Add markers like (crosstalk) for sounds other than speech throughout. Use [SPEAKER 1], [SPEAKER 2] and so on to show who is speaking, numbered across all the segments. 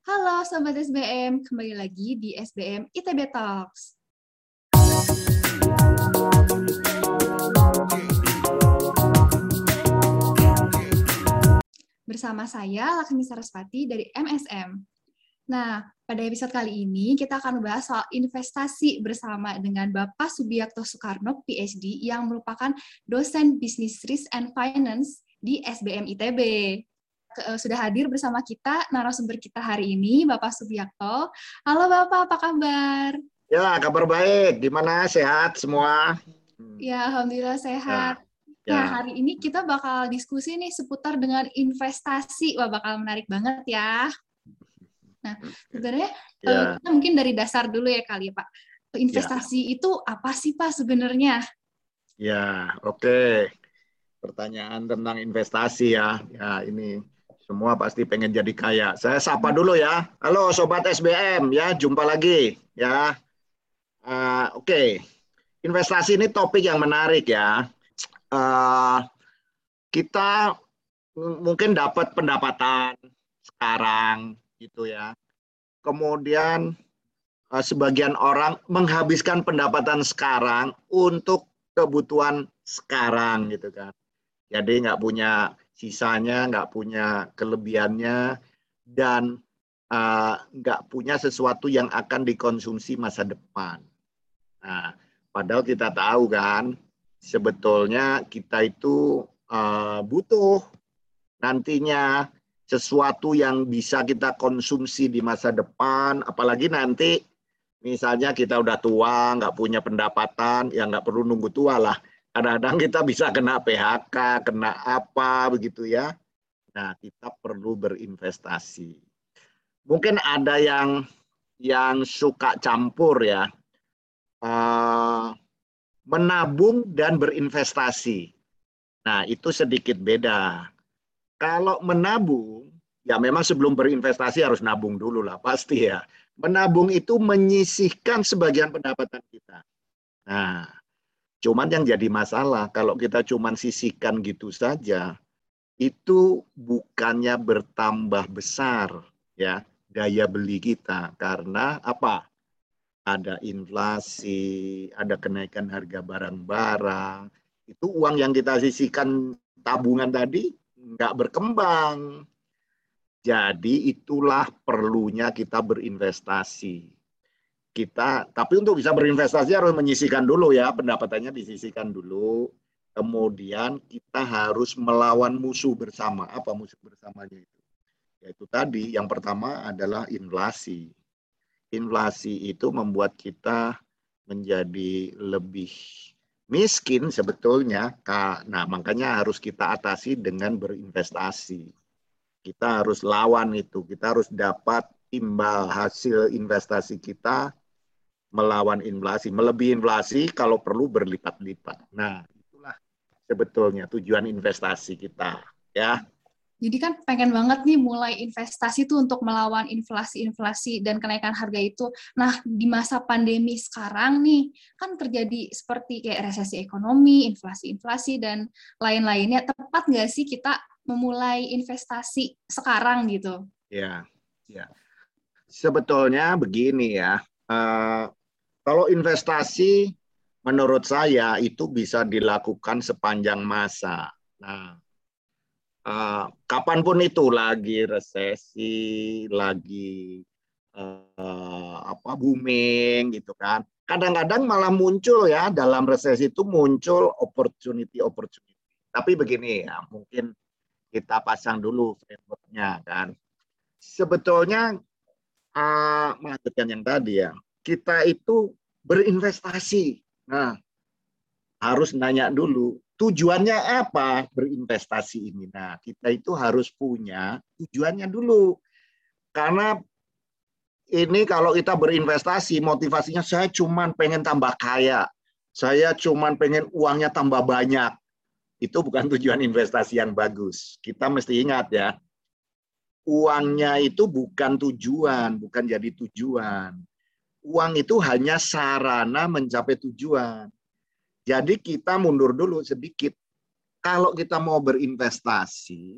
[SPEAKER 1] Halo Sobat SBM, kembali lagi di SBM ITB Talks. Bersama saya Laksmi Sarasvati dari MSM. Nah, pada episode kali ini kita akan membahas soal investasi bersama dengan Bapak Subiakto Soekarno, PhD, yang merupakan dosen Business Risk and Finance di SBM ITB. Eh, sudah hadir bersama kita narasumber kita hari ini, Bapak Subiakto. Halo Bapak, apa kabar?
[SPEAKER 2] Ya, kabar baik. Gimana? Sehat semua?
[SPEAKER 1] Ya, Alhamdulillah sehat. Ya. Nah, hari ini kita bakal diskusi nih seputar dengan investasi. Wah, bakal menarik banget ya. Nah, sebenarnya ya. kita mungkin dari dasar dulu ya kali ya Pak. Investasi ya. itu apa sih Pak sebenarnya?
[SPEAKER 2] Ya, oke. Okay. Pertanyaan tentang investasi ya. Ya, ini semua pasti pengen jadi kaya. Saya sapa dulu ya. Halo sobat SBM ya, jumpa lagi ya. Uh, oke. Okay. Investasi ini topik yang menarik ya. Uh, kita mungkin dapat pendapatan sekarang gitu ya. Kemudian uh, sebagian orang menghabiskan pendapatan sekarang untuk kebutuhan sekarang gitu kan. Jadi nggak punya sisanya, nggak punya kelebihannya, dan uh, nggak punya sesuatu yang akan dikonsumsi masa depan. Nah, padahal kita tahu kan, sebetulnya kita itu uh, butuh nantinya sesuatu yang bisa kita konsumsi di masa depan, apalagi nanti misalnya kita udah tua, nggak punya pendapatan, ya nggak perlu nunggu tua lah. Kadang-kadang kita bisa kena PHK, kena apa begitu ya. Nah, kita perlu berinvestasi. Mungkin ada yang yang suka campur ya, uh, menabung dan berinvestasi. Nah, itu sedikit beda. Kalau menabung, ya memang sebelum berinvestasi harus nabung dulu lah, pasti ya. Menabung itu menyisihkan sebagian pendapatan kita. Nah, cuman yang jadi masalah kalau kita cuman sisihkan gitu saja, itu bukannya bertambah besar ya daya beli kita karena apa? Ada inflasi, ada kenaikan harga barang-barang. Itu uang yang kita sisihkan tabungan tadi nggak berkembang. Jadi itulah perlunya kita berinvestasi. Kita, tapi untuk bisa berinvestasi harus menyisikan dulu ya, pendapatannya disisikan dulu. Kemudian kita harus melawan musuh bersama. Apa musuh bersamanya itu? Yaitu tadi, yang pertama adalah inflasi. Inflasi itu membuat kita menjadi lebih miskin sebetulnya. Nah, makanya harus kita atasi dengan berinvestasi. Kita harus lawan itu. Kita harus dapat imbal hasil investasi kita melawan inflasi. Melebihi inflasi kalau perlu berlipat-lipat. Nah, itulah sebetulnya tujuan investasi kita, ya.
[SPEAKER 1] Jadi kan pengen banget nih mulai investasi tuh untuk melawan inflasi-inflasi dan kenaikan harga itu. Nah, di masa pandemi sekarang nih, kan terjadi seperti kayak resesi ekonomi, inflasi-inflasi, dan lain-lainnya. Tepat nggak sih kita memulai investasi sekarang gitu?
[SPEAKER 2] Ya, ya. Sebetulnya begini ya, uh, kalau investasi menurut saya itu bisa dilakukan sepanjang masa. Nah, uh, kapan pun itu lagi resesi, lagi uh, apa booming gitu kan. Kadang-kadang malah muncul ya dalam resesi itu muncul opportunity opportunity. Tapi begini ya, mungkin kita pasang dulu frameworknya kan. Sebetulnya uh, melanjutkan yang tadi ya, kita itu berinvestasi. Nah, harus nanya dulu tujuannya apa berinvestasi ini? Nah, kita itu harus punya tujuannya dulu. Karena ini kalau kita berinvestasi, motivasinya saya cuma pengen tambah kaya. Saya cuma pengen uangnya tambah banyak. Itu bukan tujuan investasi yang bagus. Kita mesti ingat ya, uangnya itu bukan tujuan, bukan jadi tujuan. Uang itu hanya sarana mencapai tujuan. Jadi kita mundur dulu sedikit. Kalau kita mau berinvestasi,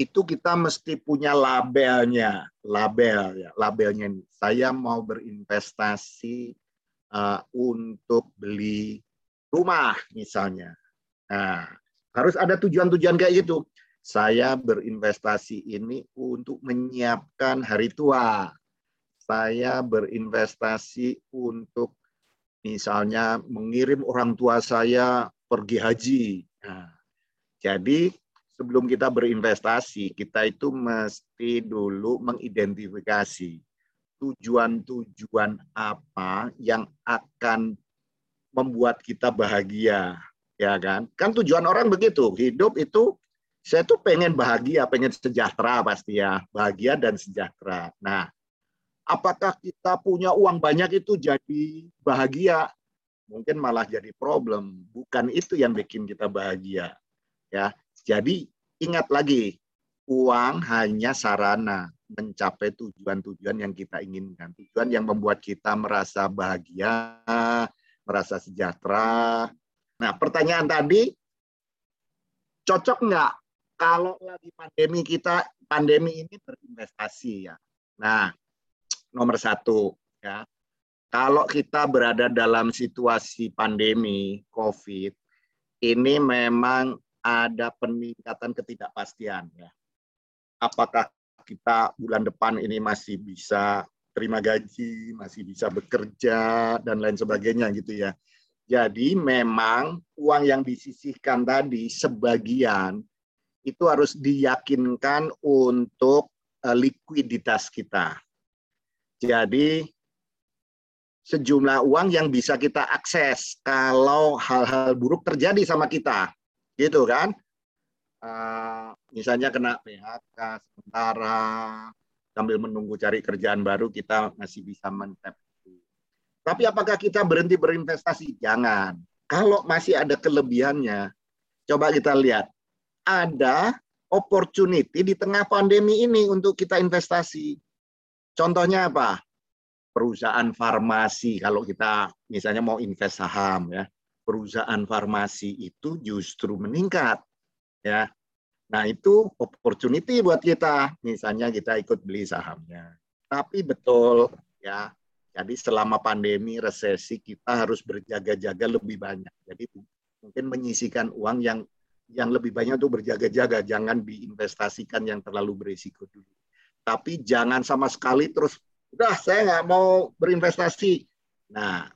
[SPEAKER 2] itu kita mesti punya labelnya, label ya, labelnya ini. Saya mau berinvestasi uh, untuk beli rumah misalnya. Nah, harus ada tujuan-tujuan kayak gitu. Saya berinvestasi ini untuk menyiapkan hari tua. Saya berinvestasi untuk misalnya mengirim orang tua saya pergi haji. Nah, jadi sebelum kita berinvestasi, kita itu mesti dulu mengidentifikasi tujuan-tujuan apa yang akan membuat kita bahagia, ya kan? Kan tujuan orang begitu, hidup itu saya tuh pengen bahagia, pengen sejahtera pasti ya, bahagia dan sejahtera. Nah, apakah kita punya uang banyak itu jadi bahagia? Mungkin malah jadi problem. Bukan itu yang bikin kita bahagia. Ya, jadi ingat lagi, uang hanya sarana mencapai tujuan-tujuan yang kita inginkan. Tujuan yang membuat kita merasa bahagia, merasa sejahtera. Nah, pertanyaan tadi, cocok nggak kalau lagi pandemi kita, pandemi ini berinvestasi ya. Nah, nomor satu ya, kalau kita berada dalam situasi pandemi COVID, ini memang ada peningkatan ketidakpastian ya. Apakah kita bulan depan ini masih bisa terima gaji, masih bisa bekerja dan lain sebagainya gitu ya. Jadi memang uang yang disisihkan tadi sebagian itu harus diyakinkan untuk uh, likuiditas kita. Jadi sejumlah uang yang bisa kita akses kalau hal-hal buruk terjadi sama kita. Gitu kan? Uh, misalnya kena PHK sementara sambil menunggu cari kerjaan baru kita masih bisa mentap tapi apakah kita berhenti berinvestasi? Jangan. Kalau masih ada kelebihannya coba kita lihat. Ada opportunity di tengah pandemi ini untuk kita investasi contohnya apa? Perusahaan farmasi kalau kita misalnya mau invest saham ya. Perusahaan farmasi itu justru meningkat ya. Nah itu opportunity buat kita. Misalnya kita ikut beli sahamnya. Tapi betul ya. Jadi selama pandemi resesi kita harus berjaga-jaga lebih banyak. Jadi mungkin menyisikan uang yang yang lebih banyak untuk berjaga-jaga. Jangan diinvestasikan yang terlalu berisiko dulu tapi jangan sama sekali terus udah saya nggak mau berinvestasi nah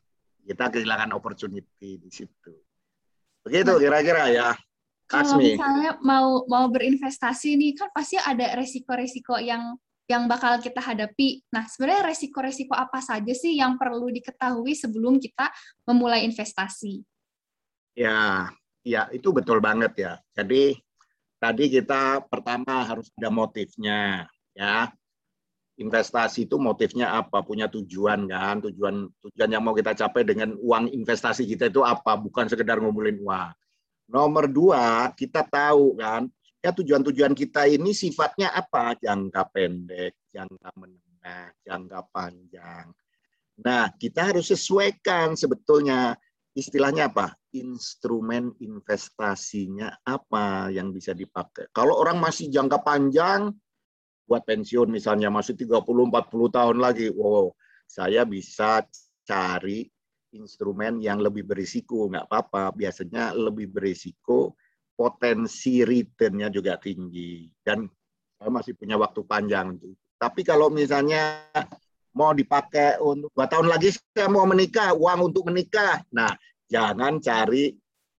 [SPEAKER 2] kita kehilangan opportunity di situ. Begitu nah, kira-kira ya.
[SPEAKER 1] Kalau misalnya mau mau berinvestasi nih kan pasti ada resiko-resiko yang yang bakal kita hadapi. Nah, sebenarnya resiko-resiko apa saja sih yang perlu diketahui sebelum kita memulai investasi?
[SPEAKER 2] Ya, ya itu betul banget ya. Jadi tadi kita pertama harus ada motifnya, ya investasi itu motifnya apa, punya tujuan kan, tujuan tujuan yang mau kita capai dengan uang investasi kita itu apa, bukan sekedar ngumpulin uang. Nomor dua, kita tahu kan, ya tujuan-tujuan kita ini sifatnya apa, jangka pendek, jangka menengah, jangka panjang. Nah, kita harus sesuaikan sebetulnya istilahnya apa? Instrumen investasinya apa yang bisa dipakai. Kalau orang masih jangka panjang, buat pensiun misalnya masih 30 40 tahun lagi. Wow, saya bisa cari instrumen yang lebih berisiko, nggak apa-apa. Biasanya lebih berisiko, potensi returnnya juga tinggi. Dan saya masih punya waktu panjang. Tapi kalau misalnya mau dipakai untuk dua tahun lagi saya mau menikah, uang untuk menikah. Nah, jangan cari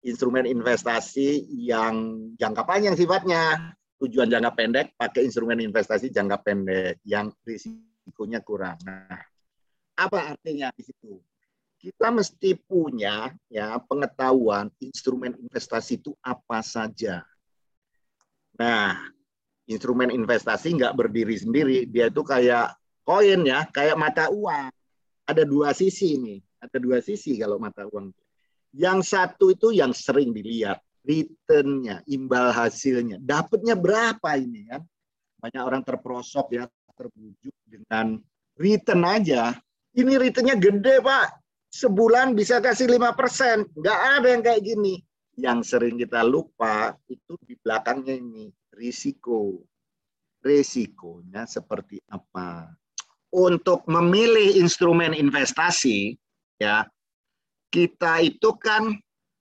[SPEAKER 2] instrumen investasi yang jangka panjang sifatnya tujuan jangka pendek pakai instrumen investasi jangka pendek yang risikonya kurang. Nah, apa artinya di situ? Kita mesti punya ya pengetahuan instrumen investasi itu apa saja. Nah, instrumen investasi nggak berdiri sendiri, dia itu kayak koin ya, kayak mata uang. Ada dua sisi nih, ada dua sisi kalau mata uang. Yang satu itu yang sering dilihat, returnnya, imbal hasilnya, dapatnya berapa ini kan? Banyak orang terperosok ya, terbujuk dengan return aja. Ini returnnya gede pak, sebulan bisa kasih lima persen, nggak ada yang kayak gini. Yang sering kita lupa itu di belakangnya ini risiko. resikonya seperti apa. Untuk memilih instrumen investasi, ya kita itu kan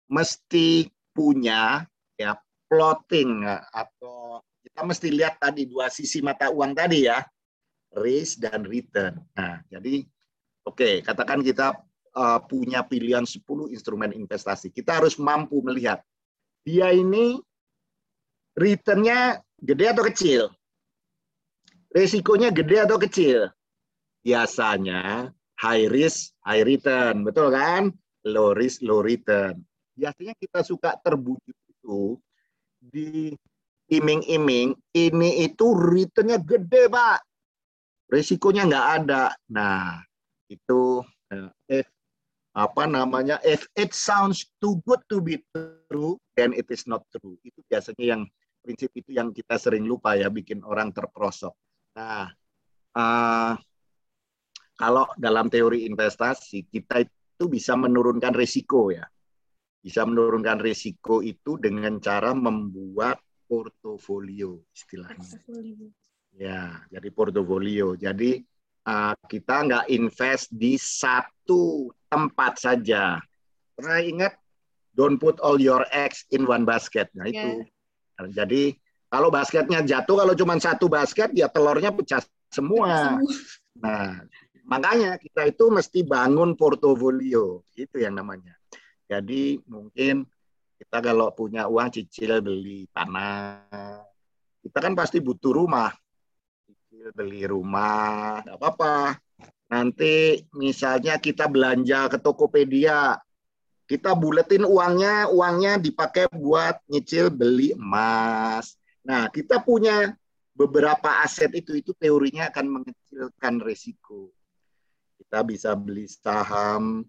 [SPEAKER 2] mesti punya ya plotting ya, atau kita mesti lihat tadi dua sisi mata uang tadi ya, risk dan return. Nah, jadi oke, okay, katakan kita uh, punya pilihan 10 instrumen investasi. Kita harus mampu melihat dia ini returnnya gede atau kecil? Resikonya gede atau kecil? Biasanya high risk, high return. Betul kan? Low risk, low return. Biasanya kita suka terbujuk itu di iming-iming, ini itu returnnya gede, Pak. Resikonya nggak ada. Nah, itu if apa namanya if it sounds too good to be true then it is not true itu biasanya yang prinsip itu yang kita sering lupa ya bikin orang terperosok. Nah, uh, kalau dalam teori investasi kita itu bisa menurunkan risiko ya, bisa menurunkan risiko itu dengan cara membuat portofolio istilahnya. Portofolio. Ya, jadi portofolio. Jadi uh, kita nggak invest di satu tempat saja. Pernah ingat don't put all your eggs in one basket. Nah itu. Yeah. Jadi kalau basketnya jatuh, kalau cuma satu basket, ya telurnya pecah semua. Nah, makanya kita itu mesti bangun portofolio, itu yang namanya. Jadi mungkin kita kalau punya uang cicil beli tanah, kita kan pasti butuh rumah. Cicil beli rumah, nggak apa-apa. Nanti misalnya kita belanja ke Tokopedia, kita buletin uangnya, uangnya dipakai buat nyicil beli emas. Nah, kita punya beberapa aset itu, itu teorinya akan mengecilkan resiko. Kita bisa beli saham,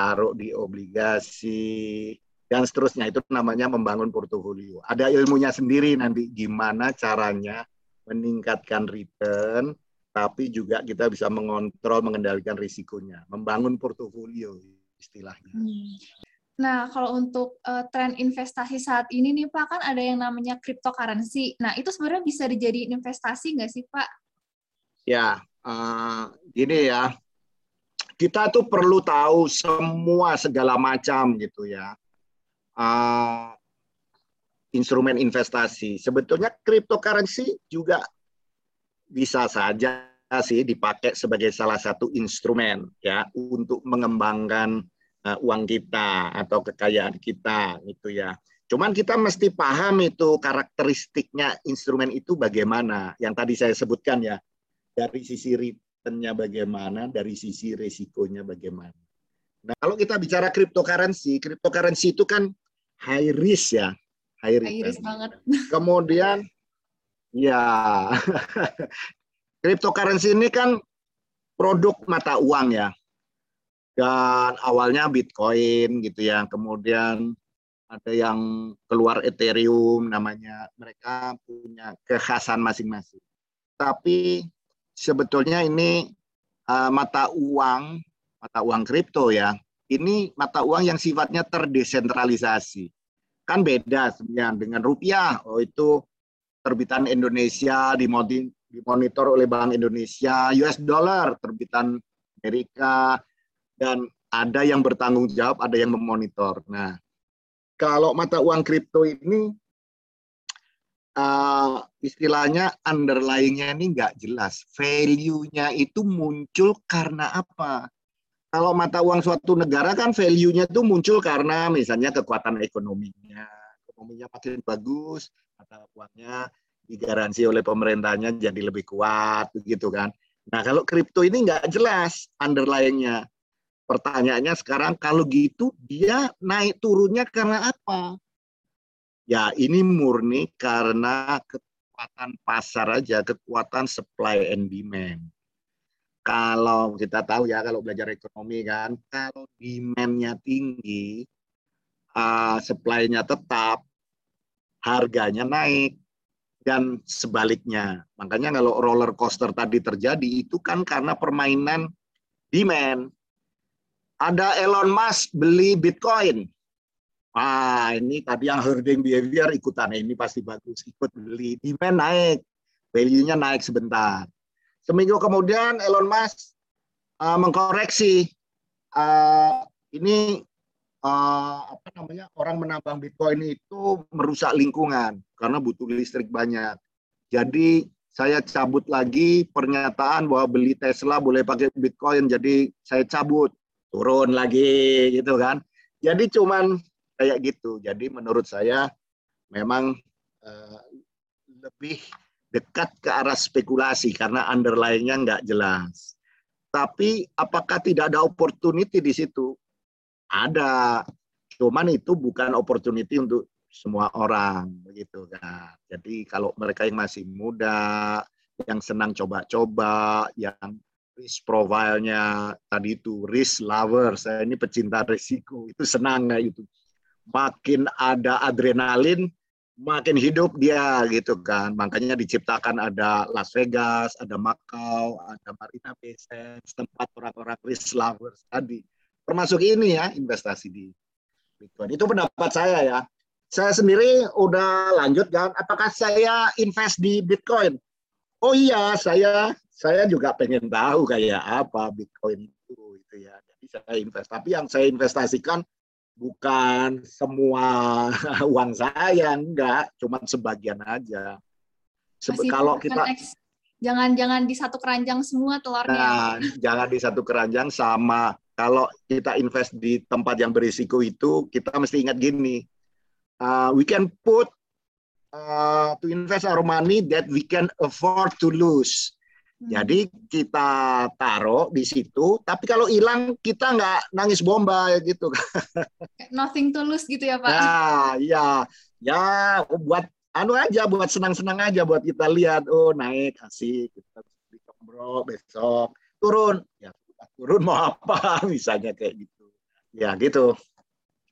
[SPEAKER 2] taruh di obligasi, dan seterusnya. Itu namanya membangun portofolio. Ada ilmunya sendiri nanti gimana caranya meningkatkan return, tapi juga kita bisa mengontrol, mengendalikan risikonya. Membangun portofolio istilahnya. Hmm.
[SPEAKER 1] Nah, kalau untuk uh, tren investasi saat ini nih Pak, kan ada yang namanya cryptocurrency. Nah, itu sebenarnya bisa dijadiin investasi nggak sih Pak?
[SPEAKER 2] Ya, uh, gini ya, kita tuh perlu tahu semua segala macam gitu ya. Uh, instrumen investasi. Sebetulnya cryptocurrency juga bisa saja sih dipakai sebagai salah satu instrumen ya untuk mengembangkan uh, uang kita atau kekayaan kita gitu ya. Cuman kita mesti paham itu karakteristiknya instrumen itu bagaimana. Yang tadi saya sebutkan ya dari sisi returnnya bagaimana, dari sisi resikonya bagaimana. Nah kalau kita bicara cryptocurrency, cryptocurrency itu kan high risk ya,
[SPEAKER 1] high risk. High risk banget.
[SPEAKER 2] Kemudian ya (laughs) cryptocurrency ini kan produk mata uang ya dan awalnya Bitcoin gitu ya, kemudian ada yang keluar Ethereum namanya, mereka punya kekhasan masing-masing. Tapi sebetulnya ini uh, mata uang, mata uang kripto ya, ini mata uang yang sifatnya terdesentralisasi. Kan beda sebenarnya dengan rupiah, oh itu terbitan Indonesia dimonitor oleh Bank Indonesia, US dollar terbitan Amerika, dan ada yang bertanggung jawab, ada yang memonitor. Nah, kalau mata uang kripto ini uh, istilahnya underlying-nya ini nggak jelas. Value-nya itu muncul karena apa? Kalau mata uang suatu negara kan value-nya itu muncul karena misalnya kekuatan ekonominya. Ekonominya makin bagus, mata uangnya digaransi oleh pemerintahnya jadi lebih kuat, begitu kan. Nah, kalau kripto ini nggak jelas underlying-nya. Pertanyaannya sekarang kalau gitu dia naik turunnya karena apa? Ya ini murni karena kekuatan pasar aja, kekuatan supply and demand. Kalau kita tahu ya kalau belajar ekonomi kan, kalau demand-nya tinggi, uh, supply-nya tetap, harganya naik dan sebaliknya. Makanya kalau roller coaster tadi terjadi itu kan karena permainan demand ada Elon Musk beli Bitcoin. Ah, ini tadi yang herding behavior ikutan. Ini pasti bagus, ikut beli. Demand naik. value-nya naik sebentar. Seminggu kemudian Elon Musk uh, mengkoreksi uh, ini uh, apa namanya orang menambang Bitcoin itu merusak lingkungan karena butuh listrik banyak. Jadi saya cabut lagi pernyataan bahwa beli Tesla boleh pakai Bitcoin, jadi saya cabut turun lagi gitu kan. Jadi cuman kayak gitu. Jadi menurut saya memang uh, lebih dekat ke arah spekulasi karena underlying-nya nggak jelas. Tapi apakah tidak ada opportunity di situ? Ada. Cuman itu bukan opportunity untuk semua orang begitu kan. Jadi kalau mereka yang masih muda, yang senang coba-coba, yang risk profile-nya tadi itu risk lover, saya ini pecinta risiko, itu senang kayak itu. Makin ada adrenalin, makin hidup dia gitu kan. Makanya diciptakan ada Las Vegas, ada Macau, ada Marina Bay Sands, tempat orang-orang risk lovers tadi. Termasuk ini ya investasi di Bitcoin. Itu pendapat saya ya. Saya sendiri udah lanjut kan. Apakah saya invest di Bitcoin? Oh iya, saya saya juga pengen tahu kayak apa Bitcoin itu itu ya. Jadi saya invest. Tapi yang saya investasikan bukan semua (laughs) uang saya enggak. Cuma sebagian aja.
[SPEAKER 1] Sebe kalau kita jangan jangan di satu keranjang semua telurnya. Nah,
[SPEAKER 2] jangan di satu keranjang sama. Kalau kita invest di tempat yang berisiko itu kita mesti ingat gini. Uh, we can put uh, to invest our money that we can afford to lose. Jadi kita taruh di situ, tapi kalau hilang kita nggak nangis bomba gitu.
[SPEAKER 1] Nothing to lose gitu ya Pak?
[SPEAKER 2] Ya, ya, ya buat anu aja, buat senang-senang aja, buat kita lihat, oh naik asik, kita bro besok turun, ya turun mau apa, (laughs) misalnya kayak gitu. Ya gitu.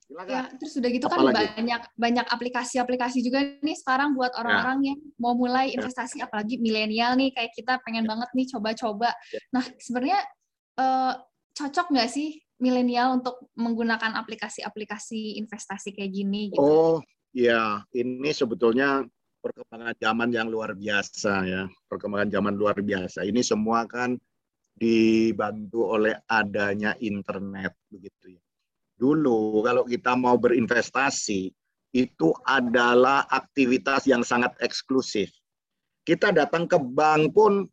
[SPEAKER 1] Silakan. Ya, terus sudah gitu kan banyak banyak aplikasi-aplikasi juga nih sekarang buat ya. orang-orang ya. yang mau mulai ya. investasi ya. apalagi milenial nih kayak kita pengen ya. banget nih coba-coba. Ya. Nah, sebenarnya eh, cocok nggak sih milenial untuk menggunakan aplikasi-aplikasi investasi kayak gini
[SPEAKER 2] gitu? Oh, ya, ini sebetulnya perkembangan zaman yang luar biasa ya. Perkembangan zaman luar biasa. Ini semua kan dibantu oleh adanya internet begitu ya Dulu kalau kita mau berinvestasi itu adalah aktivitas yang sangat eksklusif. Kita datang ke bank pun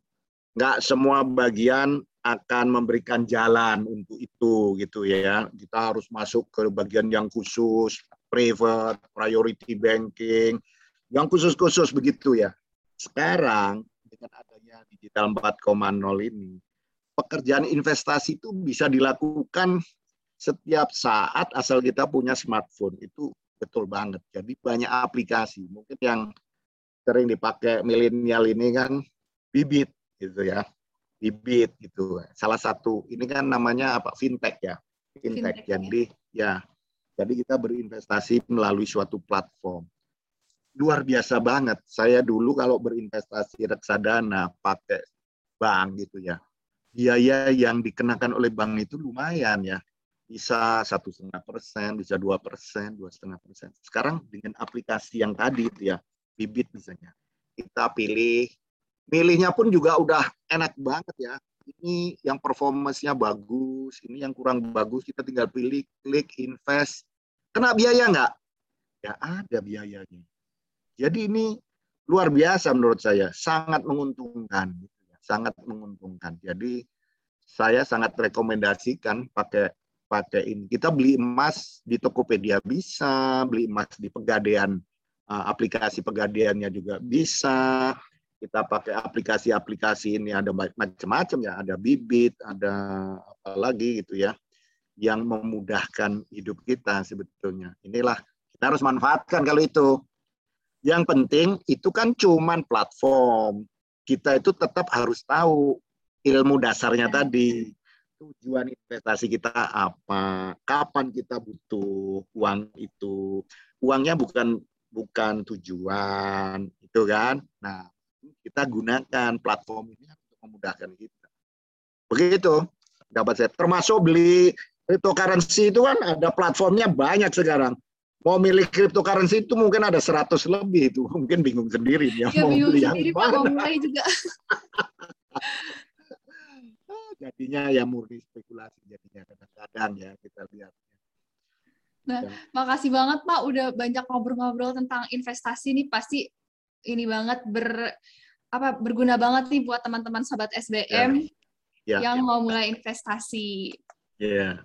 [SPEAKER 2] nggak semua bagian akan memberikan jalan untuk itu gitu ya. Kita harus masuk ke bagian yang khusus, private, priority banking, yang khusus-khusus begitu ya. Sekarang dengan adanya digital 4.0 ini, pekerjaan investasi itu bisa dilakukan setiap saat asal kita punya smartphone itu betul banget. Jadi banyak aplikasi. Mungkin yang sering dipakai milenial ini kan Bibit gitu ya. Bibit gitu. Salah satu ini kan namanya apa? fintech ya. Fintech. fintech ya. jadi ya. Jadi kita berinvestasi melalui suatu platform. Luar biasa banget. Saya dulu kalau berinvestasi reksadana pakai bank gitu ya. Biaya yang dikenakan oleh bank itu lumayan ya bisa satu setengah persen, bisa dua persen, dua setengah persen. Sekarang dengan aplikasi yang tadi itu ya, bibit misalnya, kita pilih, milihnya pun juga udah enak banget ya. Ini yang performance-nya bagus, ini yang kurang bagus, kita tinggal pilih, klik, invest. Kena biaya nggak? Ya ada biayanya. Jadi ini luar biasa menurut saya, sangat menguntungkan, gitu ya. sangat menguntungkan. Jadi saya sangat rekomendasikan pakai pakai ini. Kita beli emas di Tokopedia bisa, beli emas di Pegadaian, uh, aplikasi Pegadaiannya juga bisa. Kita pakai aplikasi-aplikasi ini ada macam-macam ya, ada bibit, ada apa lagi gitu ya, yang memudahkan hidup kita sebetulnya. Inilah kita harus manfaatkan kalau itu. Yang penting itu kan cuman platform. Kita itu tetap harus tahu ilmu dasarnya tadi tujuan investasi kita apa, kapan kita butuh uang itu. Uangnya bukan bukan tujuan, itu kan. Nah, kita gunakan platform ini untuk memudahkan kita. Begitu dapat saya. Termasuk beli cryptocurrency itu kan ada platformnya banyak sekarang. mau milih cryptocurrency itu mungkin ada 100 lebih itu (laughs) mungkin bingung sendiri dia
[SPEAKER 1] ya,
[SPEAKER 2] mau
[SPEAKER 1] bingung
[SPEAKER 2] beli
[SPEAKER 1] sendiri Pak, mau mulai juga. (laughs)
[SPEAKER 2] jadinya ya murni spekulasi jadinya kadang-kadang ya kita lihat.
[SPEAKER 1] Nah, Dan, makasih banget Pak udah banyak ngobrol-ngobrol tentang investasi nih pasti ini banget ber apa berguna banget nih buat teman-teman sobat SBM ya, ya, yang ya. mau mulai investasi.
[SPEAKER 2] Iya.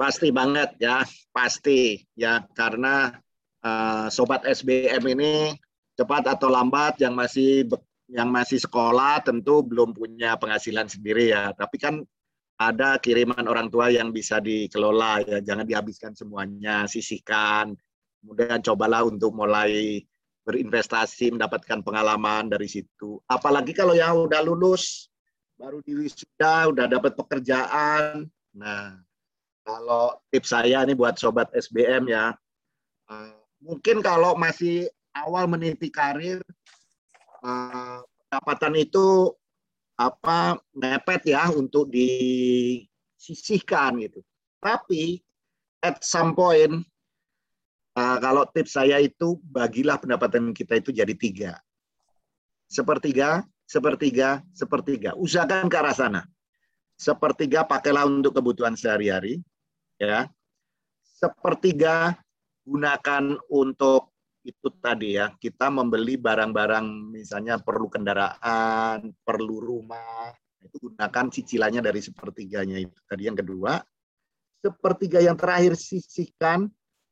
[SPEAKER 2] Pasti banget ya, pasti ya karena uh, sobat SBM ini cepat atau lambat yang masih yang masih sekolah tentu belum punya penghasilan sendiri ya, tapi kan ada kiriman orang tua yang bisa dikelola ya, jangan dihabiskan semuanya, sisihkan. Kemudian cobalah untuk mulai berinvestasi, mendapatkan pengalaman dari situ. Apalagi kalau yang udah lulus, baru di wisuda, udah dapat pekerjaan. Nah, kalau tips saya ini buat sobat SBM ya, uh, mungkin kalau masih awal meniti karir, pendapatan itu apa mepet ya untuk disisihkan gitu. Tapi at some point, uh, kalau tips saya itu bagilah pendapatan kita itu jadi tiga. Sepertiga, sepertiga, sepertiga. Usahakan ke arah sana. Sepertiga pakailah untuk kebutuhan sehari-hari ya. Sepertiga gunakan untuk itu tadi ya, kita membeli barang-barang misalnya perlu kendaraan, perlu rumah, itu gunakan cicilannya dari sepertiganya itu. Tadi yang kedua, sepertiga yang terakhir sisihkan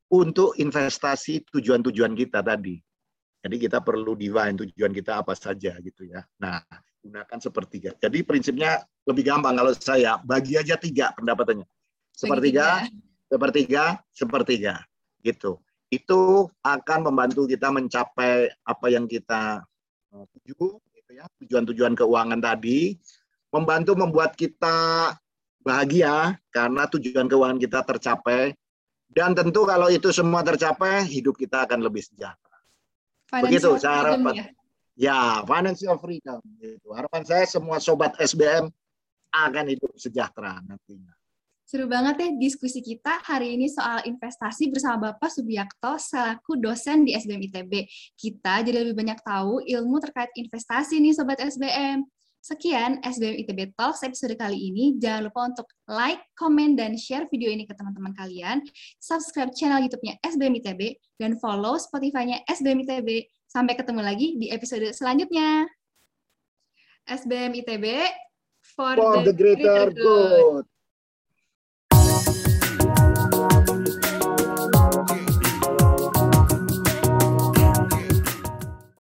[SPEAKER 2] untuk investasi tujuan-tujuan kita tadi. Jadi kita perlu divine tujuan kita apa saja gitu ya. Nah, gunakan sepertiga. Jadi prinsipnya lebih gampang kalau saya bagi aja tiga pendapatannya sepertiga, sepertiga, sepertiga, gitu. Itu akan membantu kita mencapai apa yang kita eh, tuju, gitu ya, tujuan-tujuan keuangan tadi, membantu membuat kita bahagia karena tujuan keuangan kita tercapai, dan tentu kalau itu semua tercapai, hidup kita akan lebih sejahtera. Financial Begitu saya harapkan. Ya? ya, financial freedom. Gitu. Harapan saya semua sobat SBM akan hidup sejahtera nantinya.
[SPEAKER 1] Seru banget ya diskusi kita hari ini soal investasi bersama Bapak Subiakto selaku dosen di SBM ITB. Kita jadi lebih banyak tahu ilmu terkait investasi nih Sobat SBM. Sekian SBM ITB Talks episode kali ini. Jangan lupa untuk like, comment, dan share video ini ke teman-teman kalian. Subscribe channel YouTube-nya SBM ITB dan follow Spotify-nya SBM ITB. Sampai ketemu lagi di episode selanjutnya. SBM ITB
[SPEAKER 2] for, for the, the greater good. good.